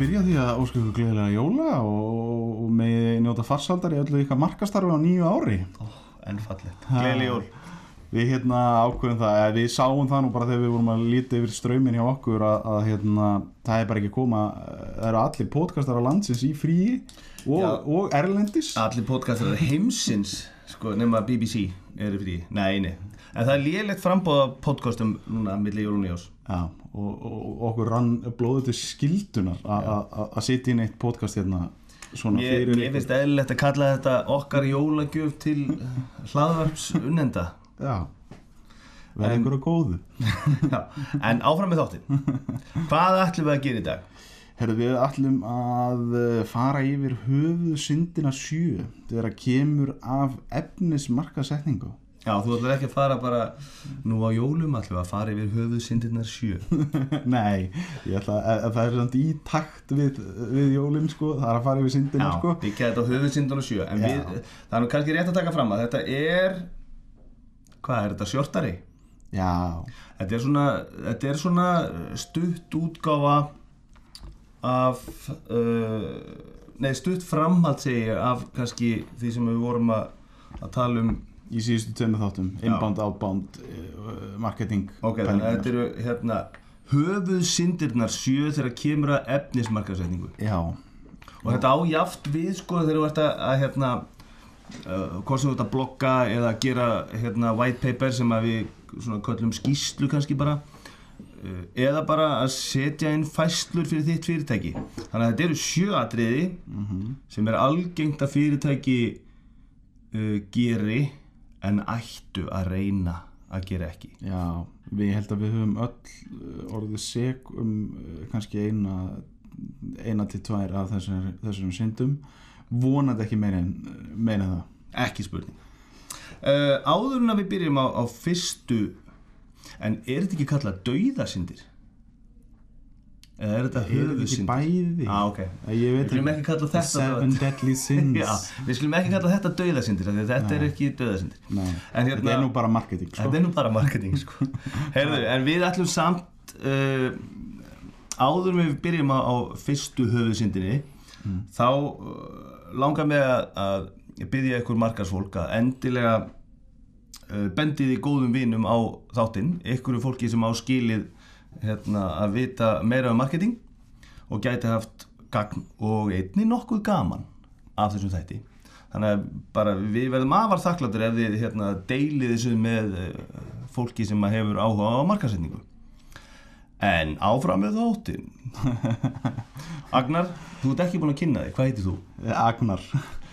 byrja því að ósku ykkur gleðilega jóla og, og með njóta farsaldar í öllu ykkar markastarfi á nýju ári. Ennfallegt, gleðileg jól. Við hérna ákveðum það, eða við sáum það nú bara þegar við vorum að líti yfir ströymin hjá okkur að, að hérna, það er bara ekki koma, það eru allir podcastar á landsins í fríi og, og erlendis. Allir podcastar heimsins sko, nema BBC eru frí. Nei, nei. En það er lélegt frambóð af podcastum núna milli jól og nýjós Já, og, og, okkur rann blóðu til skildunar að sitja inn eitt podcast hérna svona Ég, fyrir ég finnst eðlilegt að kalla þetta okkar jólagjöf til hlaðvarps unnenda Já, verða ykkur að góðu. Já, En áfram með þáttinn Hvað ætlum við að gera í dag? Herru, við ætlum að eh, fara yfir höfuð syndina sjö þegar að kemur af efnismarkasetningu. Já, þú ætlar ekki að fara bara nú á jólum við að fara yfir höfuð syndirnar sjö Nei, ég ætla að, að það er samt í takt við, við jólinn sko, það er að fara yfir syndina Já, sko. byggja þetta á höfuð syndirnar sjö En við, það er nú kannski rétt að taka fram að þetta er Hvað er þetta, sjortari? Já, Þetta er svona, þetta er svona stutt útgáfa af uh, nei stutt framhald segi ég af kannski því sem við vorum að, að tala um í síðustu tveimur þáttum, inbound, outbound, uh, marketing. ok, þannig að þetta eru hérna höfuð syndirnar sjö þegar kemur að efnismarkasetningu Já, og þetta ájaft við sko þegar þú ert að, að hérna uh, hvort sem þú ert að blogga eða gera hérna white paper sem að við svona köllum skýslu kannski bara uh, eða bara að setja inn fæslur fyrir þitt fyrirtæki. Þannig að þetta eru sjöatriði sem er algengt að fyrirtæki uh, geri en ættu að reyna að gera ekki. Já, við held að við höfum öll uh, orðið seg um uh, kannski eina, eina til tvær af þessar, þessum syndum, vonandi ekki meira en, meira en það. ekki spurning. Uh, áður en að við byrjum á, á fyrstu en er þetta ekki kallað dauðasindir eða er þetta Er þetta bæði? ah, ok. Ég veit Við skulum ekki. kalla þetta Seven Deadly Sins. Já, við skulum ekki kalla þetta að þetta er ekki En hérna- þetta er nú bara marketing sko. Þetta er nú bara marketing sko. Heyrðu, en við ætlum samt uh, áður en við byrjum á, fyrstu höfuðsindinni þá uh, langar mig að, að byggja ykkur markarsfólk að endilega uh, bendið í góðum vinum á þáttinn, ykkur fólki sem á skilið hérna, að vita meira um marketing og gæti haft gagn og einni nokkuð gaman af þessum þætti. Þannig að bara við verðum afar þakkláttur ef þið hérna, deilið þessu með uh, fólki sem hefur áhuga á markasetningu en áfram með þáttin Agnar, þú ert ekki búin að kynna þig, hvað heitir þú? Agnar,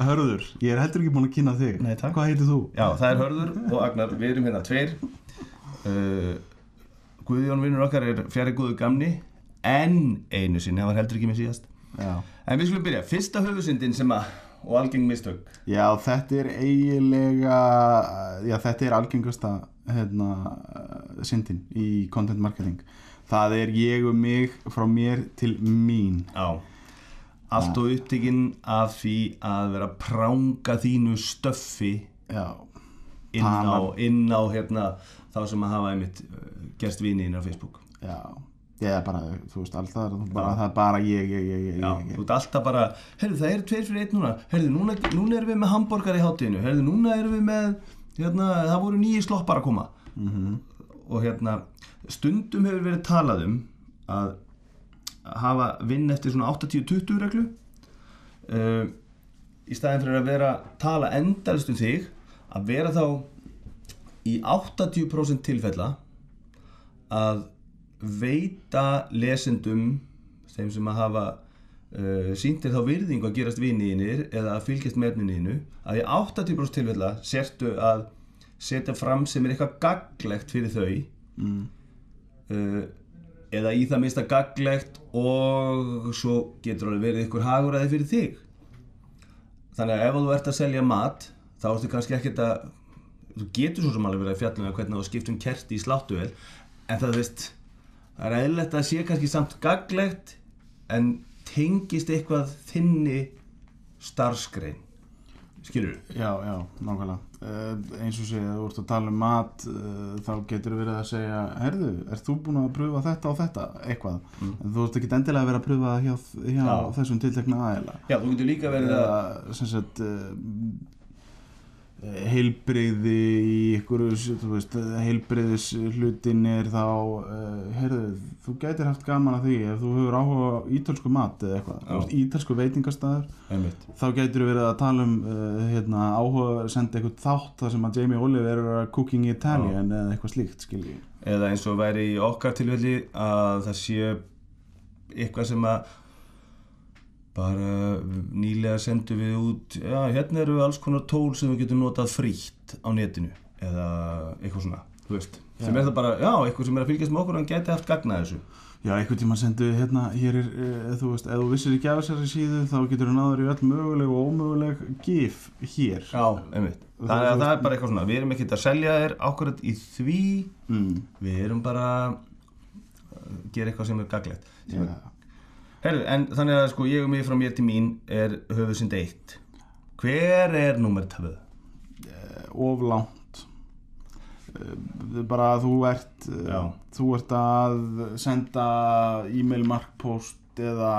hörður, ég er heldur ekki búin að kynna þig. Nei. Hvað heitir þú? Já, það er Hörður og Agnar, við erum hérna tveir. Uh, Guðjón vinnur okkar er fjari góðu gamni en einu sinni, það var heldur ekki með síðast. Já. En við skulum byrja, fyrsta höfusindin sem að og algeng mistök. Já, þetta er eiginlega Já, þetta er algengasta hérna, uh, syndin í content marketing. Það er ég og mig frá mér til mín. Já. Allt og upptekinn af því að vera að pranga þínu stöffi Já, inn á, Tala. inn á hérna, þá sem að hafa einmitt uh, gerst vini inn á Facebook. Já Ég er bara, þú veist, alltaf bara, það er bara ég, ég, ég, ég, Já, þú ert alltaf bara, heyrðu það eru tveir fyrir einn núna. Heyrðu, núna, núna erum við með hambúrgar í hátíðinu Heyrðu, núna erum við með, hérna, það voru nýji sloppar að koma. -hmm. Og hérna, stundum hefur verið talað um að hafa vinn eftir svona 80-20 reglu. Uh, Í staðin fyrir að vera tala endalist um þig Að vera þá í 80% tilfella að veita lesendum þeim sem að hafa uh, sýndir þá virðingu að gerast viniðinir eða að fylgjast með efniðinu að í 80% tilfella sértu að setja fram sem er eitthvað gaglegt fyrir þau mm. uh, eða í það minnsta gaglegt og svo getur alveg verið ykkur haguræði fyrir þig þannig að ef þú ert að selja mat þá ertu kannski ekkert að þú getur svo sem alveg verið að fjalla um hvernig þú skiptum kerti í sláttuvel en það veist það er eðlilegt að sé kannski samt gaglegt en tengist eitthvað þinni starfskrein skilur Já, já, nákvæmlega. Uh, eins og segja, þú ert að tala um mat uh, þá getur verið að segja herðu, ert þú búin að pröfa þetta og þetta? Eitthvað, Mm. en þú ert ekki endilega að vera að pröfa hjá, hjá Já. þessum tiltekna aðeila Já, þú getur líka verið að uh, heilbreyði í þú veist, heilbreyðis hlutin er þá uh, heyrðu, þú gætir haft gaman að því ef þú hefur áhuga á ítölsku mat eða eitthvað, Já. þú ítölsku veitingastæður einmitt. Þá gætur við verið að tala um uh, hérna, áhuga, senda eitthvað þátt þar sem að Jamie Oliver er að cooking Italian eða eitthvað slíkt, skilji. Eða eins og væri í okkar tilfelli að það sé eitthvað sem að bara nýlega sendum við út já, hérna eru alls konar tól sem við getum notað frítt á netinu eða eitthvað svona, þú veist. Sem Já. er það bara, já, eitthvað sem er að fylgjast með okkur hann geti haft gagna þessu. Já, einhvern tíma sendu við hérna, hér er, uh, þú veist, ef þú vissir ekki af þessari síðu þá getur þú náður í öll möguleg og ómöguleg gif hér. Já, einmitt. Og þannig þú- að það er bara eitthvað svona, við erum ekkert að selja þér ákvarðat í því. Mm. við erum bara að gera eitthvað sem er gaglegt Já, Herru, en þannig að sko ég og mig frá mér til mín er höfuðsynd eitt Hver er nummer 2? of langt uh, bara þú ert uh, Já. þú ert að senda e-mail markpost eða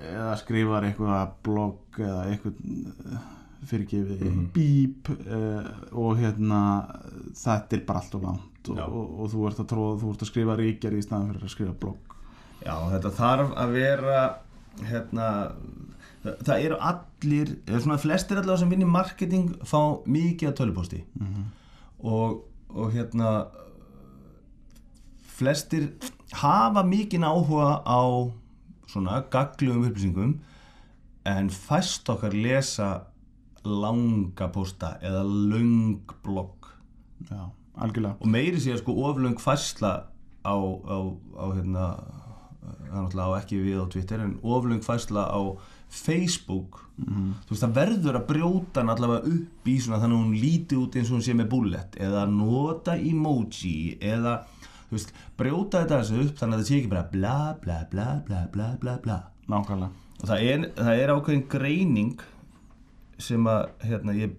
eða skrifar eitthvað blogg eða eitthvað fyrirgefið Mhm. bíp uh, og hérna þetta er bara allt of langt og, og, og þú ert að tróða, þú ert að skrifa ríkjar í staðan fyrir að skrifa blogg Já, þetta þarf að vera hérna það, það eru allir, eða svona flestir allavega sem vinni marketing fá mikið að tölupósti Mhm. og, og hérna flestir hafa mikið áhuga á svona gaglugum upplýsingum en fæst okkar lesa langa posta eða löng blogg. Já, algjörlega. Og meiri sé sko oflöng fæsla á, á, á hérna það er náttúrulega á ekki við á Twitter en oflöng fæsla á Facebook. Þú veist það verður að brjóta hann allavega upp í svona þannig að hún líti út eins og hún sé með bullet eða nota emoji eða þú veist brjóta þetta þessu upp þannig að það sé ekki bara bla bla bla bla bla bla bla. Nákvæmlega. Og það er, það er ákveðin greining sem að hérna, ég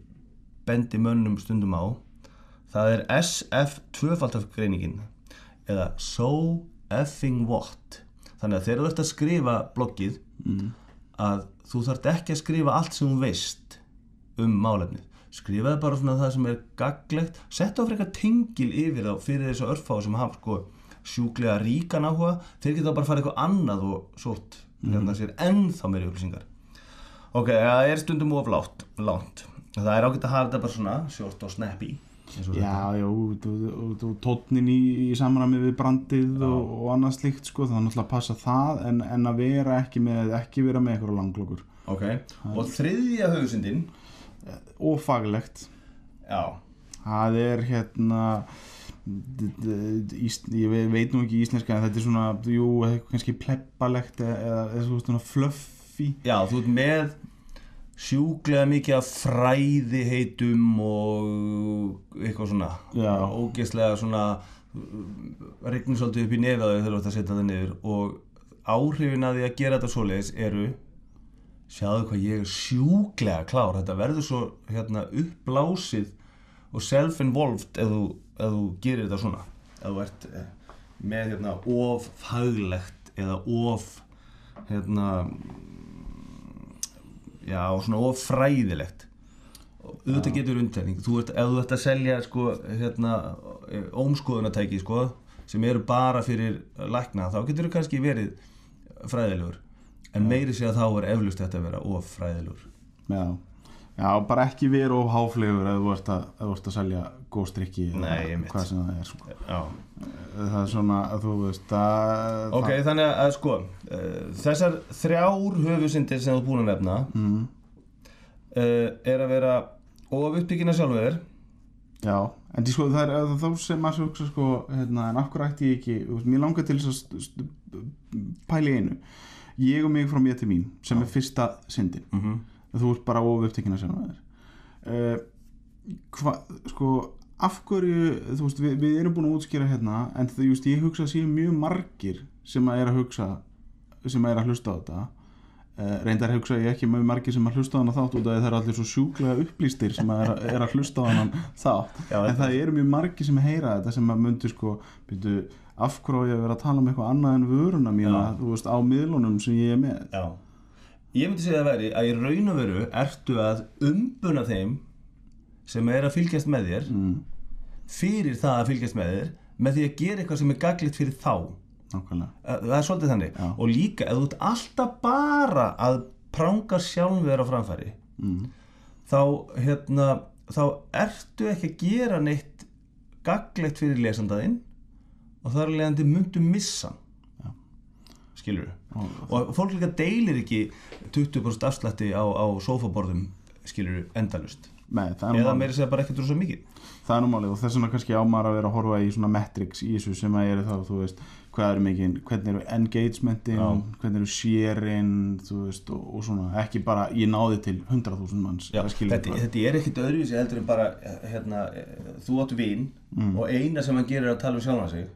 bendi mönnum stundum á. Það er SF tvöfaldaf greiningin eða so effing what þannig að þegar þú ert að skrifa bloggið að þú þarft ekki að skrifa allt sem þú veist um málefnið. Skrifaði bara svona það sem er gaglegt settu á frekar tengil yfir þá fyrir þessu örfáðu sem hafa sko sjúklega ríkan áhuga. Þeir geta bara að fara eitthvað annað og sort hérna sér ennþá meiri upplýsingar. Ok, það er stundum of látt, lánt. Það er ágætt að hafa þetta bara svona short og snappy Já, já, og tótnin í, í samræmi við brandið og, og annað slíkt sko, það er náttúrulega að passa það en, en að vera ekki með, ekki vera með eitthvað langlokur. Þetta. ok, og þriðja höfusindin og faglegt. Já, það er hérna ís, ég ve- veit nú ekki íslenska en þetta er svona, jú, kannski pleppalegt eða, eða, eða svona- fluffy. Já, þú ert með sjúklega mikið af fræði heitum og eitthvað svona. Já. ógeðslega svona regnir svolítið upp í nefaðu þegar þú ert að setja það niður og áhrifin að því að gera þetta svoleiðis eru sjáðu hvað ég er sjúklega klár. Þetta verður svo hérna uppblásið og self-involved ef þú, ef þú gerir þetta svona. Ef þú ert eh, með hérna of faglegt eða of hérna já, svona of fræðilegt. Og auðvitað getur undtekning þú ert, ef þú ert að selja sko, hérna, ómskoðunatæki sko, sem eru bara fyrir lækna, þá getur þú kannski verið fræðilegur. En meiri sé að þá er eflust þetta að vera of fræðilegur. Já, já, bara ekki vera of háflegur ef þú ert að, ert að selja góð strikki einmitt. hvað sem það er sko. já. það er svona að þú veist að ok, þannig að sko uh, þessar þrjár höfusindir sem þú búin að nefna mm, uh, er að vera of uppbyggina sjálfur Já, en því sko það er það þá sem maður hugsa sko hérna, en hverju ætti ég ekki, veist, mér langar til þess að í einu ég og mig frá mér til mín sem er fyrsta syndin, mm -hmm. Þú ert bara of upptekina sem það er uh, hva, sko af hverju, þú veist, við, við erum búin að útskýra hérna, en þú veist, ég hugsa að séu mjög margir sem að er að hugsa sem að er að hlusta á þetta uh, reyndar hugsa ég ekki með margir sem að hlusta á hana þátt út af því það er allir svo sjúklega upplýstir sem að er, að- er að hlusta á hana þátt Já, en það eru mjög margir sem heyra þetta sem að myndu sko byrju, af hverju á ég að vera að tala um eitthvað annað en vöruna mína Já. þú veist, á miðlunum sem ég er með Já. Ég myndi segja að veri að í raun og veru ertu að umbuna þeim sem er að fylgjast með þér mm, fyrir það að fylgjast með þér með því að gera eitthvað sem er gaglitt fyrir þá. Nákvæmlega. Það er svolítið þannig. Já. og líka ef þú ert alltaf bara að pranga sjálfur á framfæri mm, þá hérna þá ertu ekki að gera neitt gaglegt fyrir lesandaðinn og þar leiðandi myndu missa Já. Skilur og, og fólk líka deilir ekki 20% afslætti á, á sófaborðum skilur endalust með, það, er eða nú meira segja bara ekkert rosa mikið. Það er nú málið og þess vegna kannski á maður að vera að horfa í svona metrics í þessu sem að eru þá, þú veist hvað eru mikið, hvernig eru engagementin Já. hvernig eru sharein þú veist, og, og svona, ekki bara ég náði til 100.000 manns Já, þetta, þetta er ekkert öðruvísi heldur en bara eh, hérna, eh, þú átt vin Mm. og eina sem hann gerir er að tala um sjálfan sig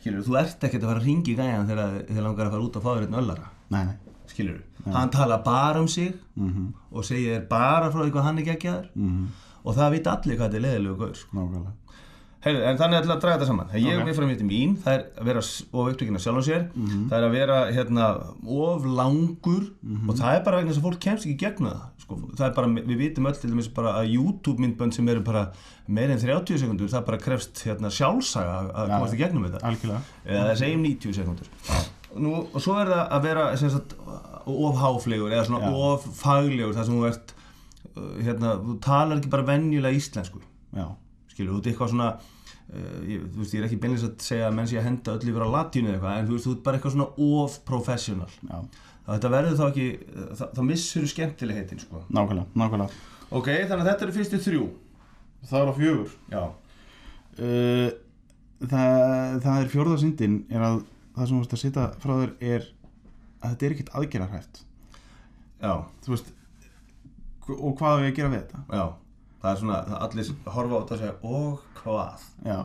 skilur, þú ert ekkert að fara að ringi gæjan þegar þið langar að fara út að fá þér einn öllara. Nei, nei, skilur, hann tala bara um sig mhm, og segir bara frá því hvað hann er geggjaður mhm. og það vita allir hvað þetta er leðilegu gaur sko. nákvæmlega Heyrðu, en þannig ætla að draga þetta saman ég Ok. okay. við fram í mín, það er að vera of upptökin af sjálfum sér Mhm. það er að vera hérna, of langur og það er bara vegna þess að fólk kemst ekki í gegnum það sko. það er bara, við vitum öll til dæmis bara að YouTube myndbönd sem eru bara meir en 30 sekundur, það bara krefst hérna, sjálfsaga að- Já. komast í gegnum þetta algjörlega eða það segjum 90 sekundur Nú, og svo er það að vera sagt, of háflegur eða svona Já. of faglegur þar sem þú ert uh, hérna, þú talar ekki bara venjulega íslensku já, skilur, þú ert eitthvað svona uh, ég, þú veist, ég er ekki beinleins að segja að menn sé að henda öll yfir á latínu eða eitthvað en þú veist, þú ert bara eitthvað svona of professional já, þá þetta verður þá ekki þá, þá missur þú skemmtilegheitin sko. nákvæmlega, nákvæmlega. Ok, þannig að þetta eru fyrstu þrjú. Það er á fjögur. Já, uh, það, það er fjórðasyndin er að það sem þú veist að sitja frá þér er að þetta er ekkert aðgerðarhæft. Já, þú veist og hvað ég að gera við þetta? Já það er svona, allir horfa á þetta og segja og hvað? Já,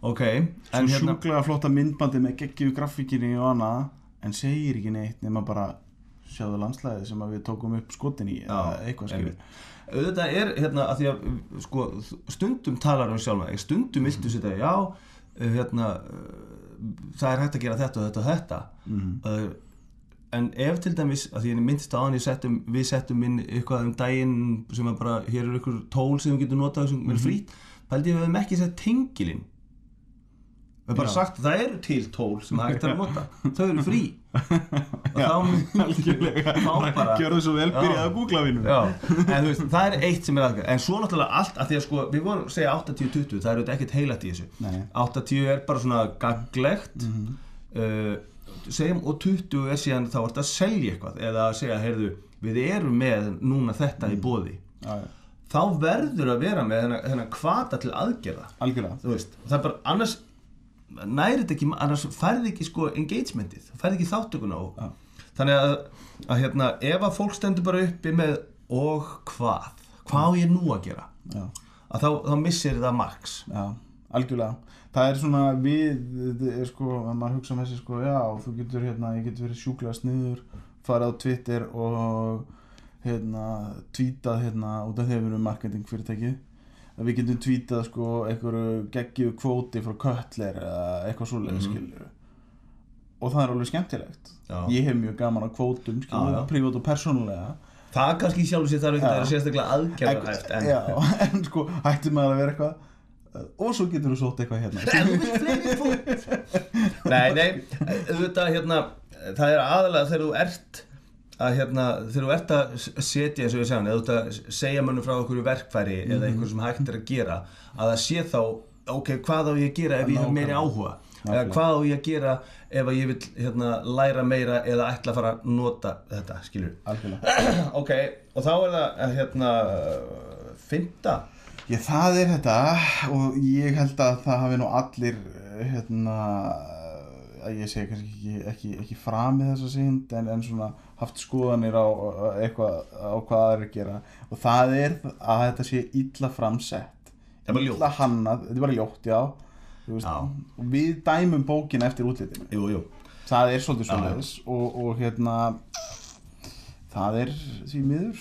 ok, svo en hérna sjúklega flotta myndbandi með geggjöfu grafíkinni og annað en segir ekki neitt nema bara sjáðu landslæði sem við tókum upp skotin í eða eitthvað skilur auðvitað er hérna að því að sko, stundum talar um sjálfa þig, stundum viltu setja já hérna það er hægt að gera þetta og þetta og þetta. Mm en ef til dæmis að því ég myndist á hann settum, við settum inn eitthvað um daginn sem er bara, hér er ykkur tól sem við getum notað sem er frýtt pældi ég við hefum ekki sett tengilinn. Við hefum bara Já. sagt það eru til tól sem hægt er að nota. Þau eru frí. Og þá algjörlega, þá bara gjörðu svo vel byrjað Já. að googla Já, það er eitt sem er aðgæð En svo náttúrulega allt, að því að sko Við vorum að segja 80-20, það er auðvitað ekkert heilætt í þessu. Nei. 80 er bara svona gaglegt uh, segjum, og 20 er síðan þá ert að selja eitthvað eða að segja, heyrðu, við erum með núna þetta í bóði Já, já. þá verður að vera með þennan, kvata til aðgerða. Það er bara annars næri þetta ekki, annars færði ekki sko engagementið, færði ekki þáttökuna og Já. þannig að, að hérna, ef að fólk stendur bara uppi með og hvað, hvað á ég nú að gera? Já. að þá, þá missir það marks. Já, algjörlega Það er svona við, er sko, að maður hugsa með sér sko, já, þú getur hérna, ég getur verið sjúklega sniður, farið á Twitter og hérna, tweetað hérna, út af þegar við marketing fyrirtæki, að við getum tweetað sko, einhverju geggju kvóti frá Cutler eða eitthvað svoleiði, mm Mhm. og það er alveg skemmtilegt. Já. Ég hef mjög gaman á kvótum, skilur, privat og persónulega. það kannski sjálfur sér þarf ekki að vera sérstaklega aðgerðahæft en, en sko, hættum maður að vera eitthvað, og svo getur þú sótt eitthvað hérna. nei, nei, auðvitað hérna það er aðalega þegar þú ert að hérna, þegar þú ert að setja eins og ég segja hann, eða þú ert að segja mönnum frá okkur verkfæri eða einhver sem hægt er að gera að það sé þá, ok, hvað á ég að gera ef ég hef meiri áhuga eða Nákvæmlega. hvað á ég að gera ef að ég vil hérna, læra meira eða ætla að fara að nota þetta, skilur Algjörlega. ok, og þá er það hérna fymta Ég, það er þetta og ég held að það hafi nú allir eh, hérna að ég segi kannski ekki, ekki, ekki framið þessa sínd en, en svona haft skoðanir á eitthvað á hvað það er að gera. Og það er að þetta sé illa framsett. Illa hannað, þetta er bara ljótt, já, veist, og við dæmum bókina eftir jú það er svolítið svolítið og, og hérna það er því miður.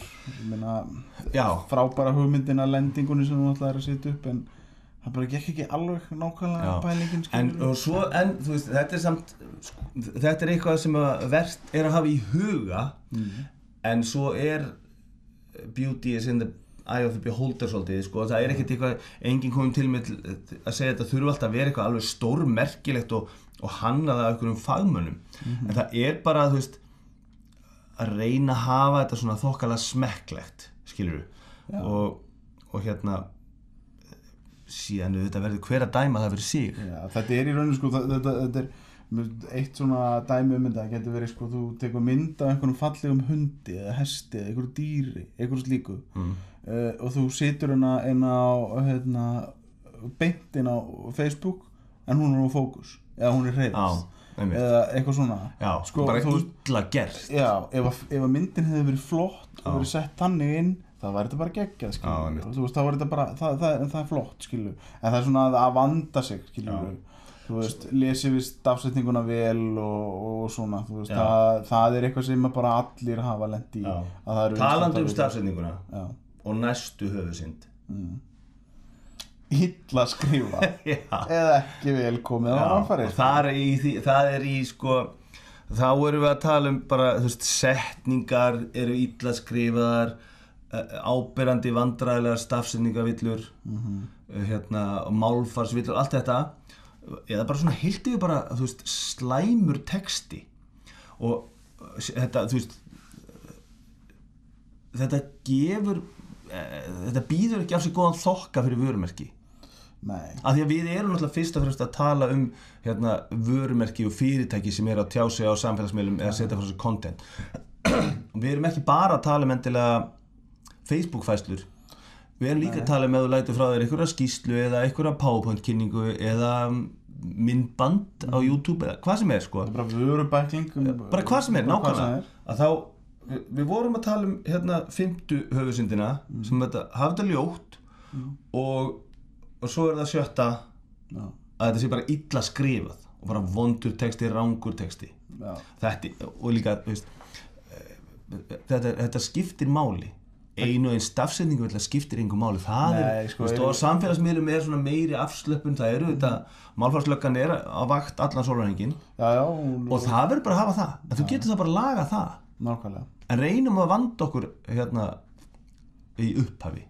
Já, frábæra hugmyndin að lendingunni sem þú ætlaðir að setja upp en það bara gekk ekki alveg nákvæmlega Já. pælingin en, svo, en þú veist, þetta er samt sko, þetta er eitthvað sem að verst er að hafa í huga mm. en svo er beauty is in the eye of the beholder svolítið, sko, það er ekkert eitthvað enginn komum til til- að segja þetta þurfa alltaf að vera eitthvað alveg stórmerkilegt og, og hannað af einhverjum fagmönnum. En það er bara, þú veist að reyna að hafa þetta svona þokkalega smekklegt, skilur Já. og, og hérna síðan þetta verður hver að dæma það fyrir sig. Já, þetta er í rauninu sko þetta, þetta er eitt svona dæmi um þetta getur verið sko þú tekur mynd af einhverjum fallegum hundi eða hesti eða einhverju dýri, einhverju slíku. Mm. uh, og þú situr hérna, beint inn á Facebook en hún er á fókus eða hún er einmitt eða eitthvað svona. Já, sko, bara illa gert. Já, ef, að, ef að myndin hefði verið flott og verið sett þannig inn það var þetta bara geggjað það, það, það, það er flott skilur, en það er svona að, að vanda sig þú veist, lesi við stafsetninguna vel og, og svona, veist, það, það er eitthvað sem bara allir hafa lent í Talandi um Já, og næstu höfusynd mm. Illa skrifa eða ekki vel komið á rannfæri og það það er í sko þá erum við að tala um bara veist, setningar eru illa skrifaðar eh, áberandi vandræðilegar stafsendingavillur Mhm. hérna, og málfarsvillur, allt þetta. Eða bara svona hildi við bara veist, slæmur texti. Og eh, þetta, veist þetta gefur eh, þetta býður ekki af sig góðan þokka fyrir vörumerki Nei, af því að við erum náttúrulega fyrst og fremst að tala um hérna, vörumerki og fyrirtæki sem er að tjá sig á samfélagsmiðlum eða setja frá content. Og við erum ekki bara að tala um endilega Facebook fæslur við erum líka að tala um að þú lætur frá þér einhverja skýslu eða einhverja powerpoint kynningu eða myndband á YouTube eða hvað sem er sko. Bara vörubækling um, bara hvað sem er, nákvæmlega. þá, við, við vorum að tala um hérna fymtu höfusindina sem þetta þetta ljótt og, og svo er það sjötta Já, að þetta sé bara illa skrifað og bara vondur texti, rángur texti. Já, þetta, og líka veist, eh, þetta, þetta skiptir máli. Einu og einn stafsendingu vill að skiptir einhver máli. Það Nei, er, sko, veist, og samfélagsmiðlum er svona meiri afslöpun, það eru þetta málfarslöggan er á vakt allan sólurhengin já, já og, það verður bara að hafa það. En þú getur það bara að laga það. Nákvæmlega. En reynum að vanda okkur hérna í upphafi.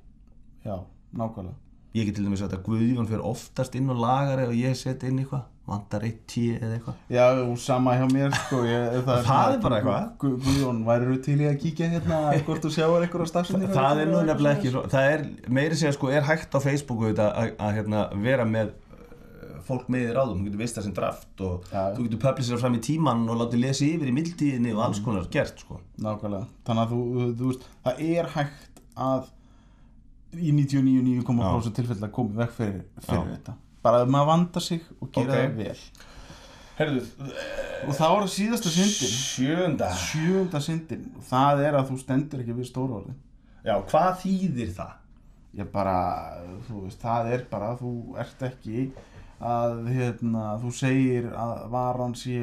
Já, nákvæmlega ég get til dæmis að Guðjón fyrir oftast inn og lagari og ég set inn eitthvað. Vandar eitt tíu eða eitthvað. Já, og sama hjá mér sko. Ég, það, Það er bara eitthvað. Gu- Guðjón, væri til í að kíkja hérna hvort þú sjáur eitthvað á stafsendingu það er nú nefnilega ekki svo, það er meiri segja sko er hægt á Facebooku þetta að, að hérna, vera með uh, fólk með í ráðum, þú getur veist það sem draft og Já. þú getur publisera fram í tíman og látið lesa yfir í mildtíðinni og alls konar gert sko. Nákvæmlega, þannig að þú, þú, þú veist það er hægt að í 99,9% tilfell að koma vekk fyrir, fyrir þetta. Bara að maður vanda sig og gera Ok. það vel. Herðu, og það síðasta syndin. sjönda sjönda syndin. Og það er að þú stendur ekki við stóra orðin Já, hvað þýðir það? ég bara, þú veist, það er bara þú ert ekki að hérna, þú segir að varan sé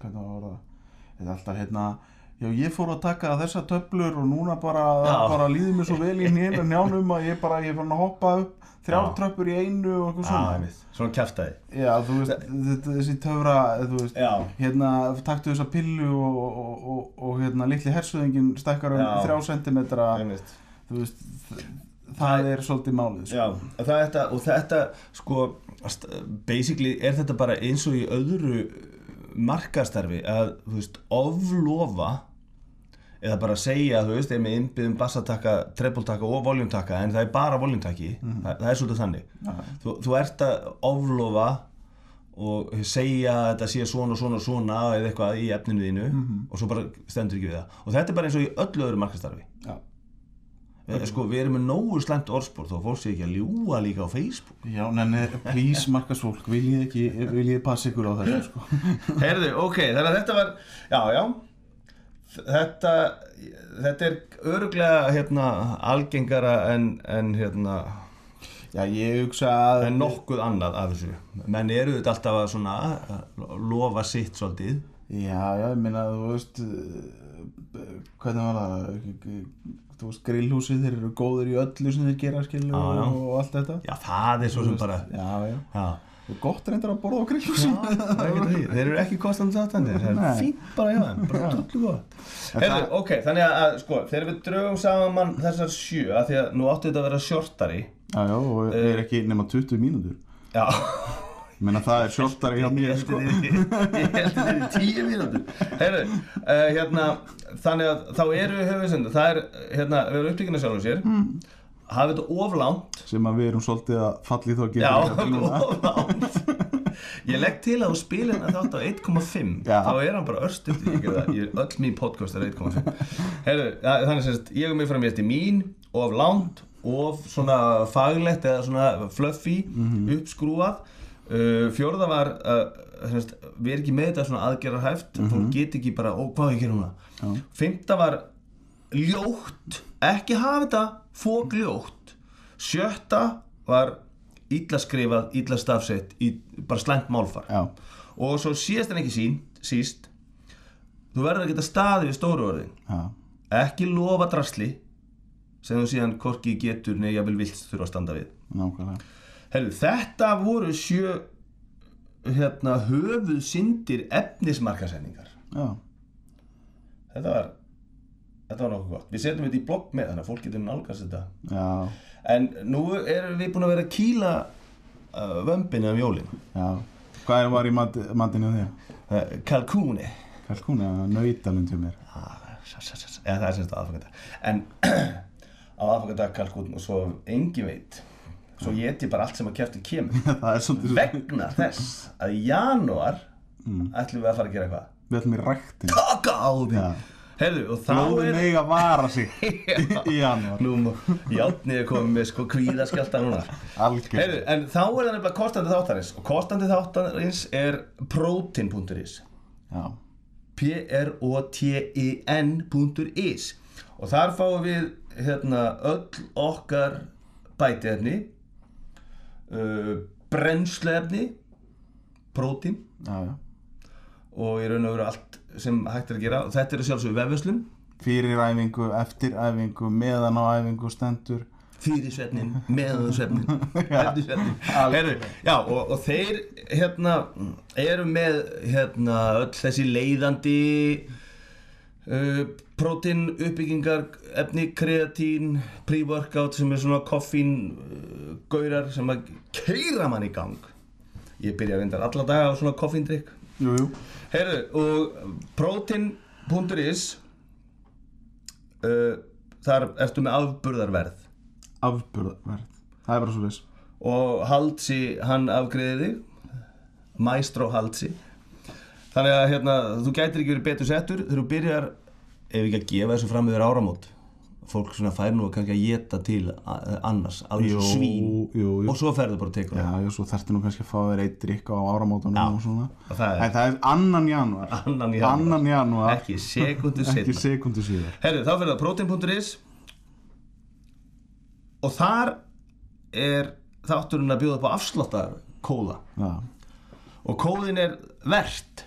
hvernig var það? Þetta er alltaf hérna já ég fór að taka þessa töflur og núna bara, Já. bara líður mér svo vel í nýjum njánum að ég bara, ég er fann að hoppa upp þrjár Já. tröppur í einu og eitthvað svona einmitt. Svona kjaftaði já, þú veist, þetta, þessi töfra þú veist, Já, hérna, taktu þessa pillu og, og, og, og hérna, litli hersöðingin stekkar um Já. þrjá sentimetra þú veist, það er svolítið málið sko. Já, og þetta, og þetta sko, basically er þetta bara eins og í öðru markastarfi að, þú veist, oflofa eða bara segja, þú veist, er með innbyggðum bassataka, treppultaka og voljumtaka en það er bara voljumtaki, það, það er svolítið þannig. Já. þú, þú ert að oflofa og segja að þetta sé svona og svona og svona eða eitthvað í efninu þínu og svo bara stendur ekki við það. Og þetta er bara eins og í öllu öðru markastarfi Já. Eh, Sko, við erum með nógu slæmt orðspor þó fólk sé ekki að ljúga líka á Facebook. Já, nenni, please markasfólk, viljið ekki, viljið passa ykkur á þessu, sko. Heyrðu, ok, þannig að þetta var Já, já Þetta, þetta er öruglega hérna, algengara en, en, hérna, Já, ég hugsa að... en nokkuð annað af þessu. Menn eru þetta alltaf að svona að lofa sitt svolítið. Já, já, ég meina, þú veist hvernig var það? Þú veist, grillhúsið þeir eru góður í öllu sem þeir gera, já. og allt þetta. Já, það er svo sem bara Já, já, Já, og gott reyndar að borða á því. Þeir eru ekki kostandi satandi Það er fínt bara hjá þeim. Bara Já. drullu gott. Það- ok, þannig að, sko, þegar við drögum saman þessar sjö að Því að nú áttu þetta að vera shortari. Já, já, og Eh. það er ekki nema 20 mínútur. Já. Ég meina, það er sjálftari hjá mér, Ég sko held að þetta er í tíu mínútur. Heyrðu, uh, hérna Þannig að þá eru höfusend Það er, hérna, við erum upptíkina sjálfum sér. Mm. Hafið þetta oflánt sem að við erum svolítið að falli þá núna. oflánt Ég legg til að þú spilir þetta þátt á 1,5 Já. Þá er hann bara örstuð gera öll mín podcast er 1,5 Heyrðu, ja, þannig semst Ég og mig fram ég eftir mín, of langt Of svona faglegt eða svona fluffy, uppskrúað uh, Fjórða var uh, semst, Við erum ekki með þetta svona aðgerðarhæft. Fólk get ekki bara, ó hvað að gera núna? Já. Fymta var ljótt. Ekki hafa þetta fógljótt Sjötta var illa skrifað, illa stafsett í bara slæmt málfar. Já, og svo síðast en ekki sín, síst þú verður að geta staðið við stóru orðin. Já, ekki lofa drasli sem þú síðan hvorki getur nei jafnvel vilt þurfa að standa við. Nákvæmlega. Herru, þetta voru sjö hérna höfuð syndir efnismarkasetningar Já, þetta var þetta var nokkuð gott. Við setjum þetta í blogg með þannig að fólk getur nálgast þetta. Já, en nú erum við búin að vera að kýla uh, vömbinu um jólin. Já. Hvað er var í mat, matinu þér? uh, kalkúni. Kalkún eða nautalund hjá mér. Ah, sa- sa- sa- eða það er semst aðfangadag en á aðfangadag kalkún og svo engin veit svo ég ég bara allt sem að kjæfti kemur. Það vegna þess að í janúar ætlum við að fara að gera eitthvað. Við ætlum í ræktin taka á því. Já. Heyrðu og þá Blóðin er eiga að vara sig í janúar. Nú játnið er komið með sko kvíðaskjálta núna. Algjör heyrðu en þá er það nefnilega kostandi þáttarins. Og kostandi þáttarins er protein.is Já, p-r-o-t-i-n.is og þar fáum við hérna öll okkar bætiefni uh, brennsluefni prótín. Já, já og í raun og veru allt sem hægt er að gera. Þetta er sjálfsögur vefverslun. Fyrir æfingu, eftir æfingu, meðan á æfingu stendur. Fyrir svefnin, meðan svefnin eftir svefnin. Heru, já, og, og þeir hérna eru með hérna öll þessi leiðandi uh, prótín uppbyggingar efni, kreatín pre-workout sem er svona koffín uh, gaurar sem að keira mann í gang. Ég byrja að vinda alla daga á svona koffíndrykk Jú, jú. Heyrðu, og protein.is uh, þar ertu með afburðarverð. Afburðarverð. Það er bara svo viss og Haldsi hann afgreði þig. Maestro Haldsi þannig að hérna, þú gætir ekki verið betur settur þegar þú byrjar ef ekki að gefa þessu fram yfir áramót fólk svona fær nú kannski að geta til a- annars, alveg Jú, svín. jú, jú. og svo ferðu bara að teka Já, já, svo þarftu nú kannski að fá þér eitt drikk á áramótunum Já. og svona. það er- En það er annan janúar. Annan janúar. Annan janúar. Ekki sekundu Ekki setna sekundu síðar. Herru, þá fyrir það protein.is og þar er þátturinn að bjóða upp á afsláttar kóða Já. Og kóðin er verðt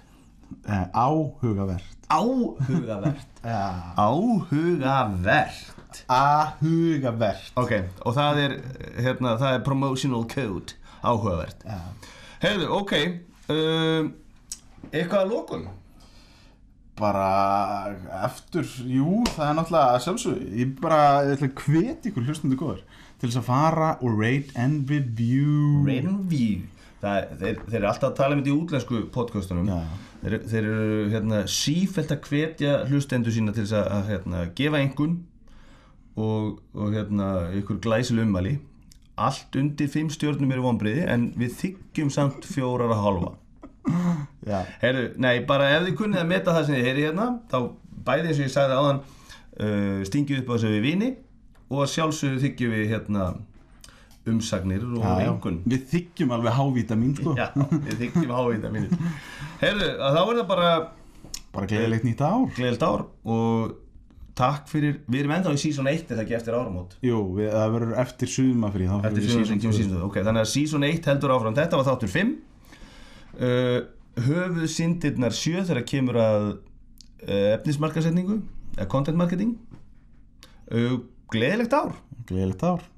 eh, Áhugavert. Áhugavert. Já. Áhugavert. Áhugavert. Ok, og það er hérna, það er promotional code. Áhugavert. Já. Heyrðu, ok um, eitthvað að lókun bara eftir, jú, það er náttúrulega sjálfsög, ég bara, ég ætla að hvet ykkur hlustundu góður til þess að fara og rate and review. Rate and Review Það, þeir, þeir eru alltaf að tala um þetta í útlensku podcastunum. Þeir, þeir eru hérna, sífælt að hvetja hlustendur sína til að, að hérna, gefa einhvern og, og hérna, ykkur glæsil ummæli. Allt undir fimm stjórnum eru vonbriði en við þykjum samt fjórar að halva Já, Heyrðu, nei, bara ef þið kunnið að meta það sem þið heyri hérna þá bæði eins og ég sagði áðan uh, stingið upp á þessu við vini og að sjálfsögðu þykjum við hérna umsagnir og já, já. einhvern Við þykjum alveg hávítamin sko. Já, við þykjum Heyrðu, að þá er það bara Bara gleðilegt nýtt ár. Gleðilt ár og takk fyrir, við erum ennþá í season 1 eða ekki eftir áramót? Jú, við, það verður eftir þá. Eftir tvö. season, ok, þannig að season 1 heldur áfram. Þetta var þáttur 5 uh, höfuð syndirnar sjö þegar kemur að uh, efnismarkasetningu eða content marketing. Uh, gleðilegt ár. Gleðilegt ár